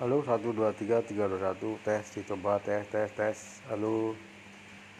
Halo 1 2 3 3 2 1 tes dicoba tes tes tes halo.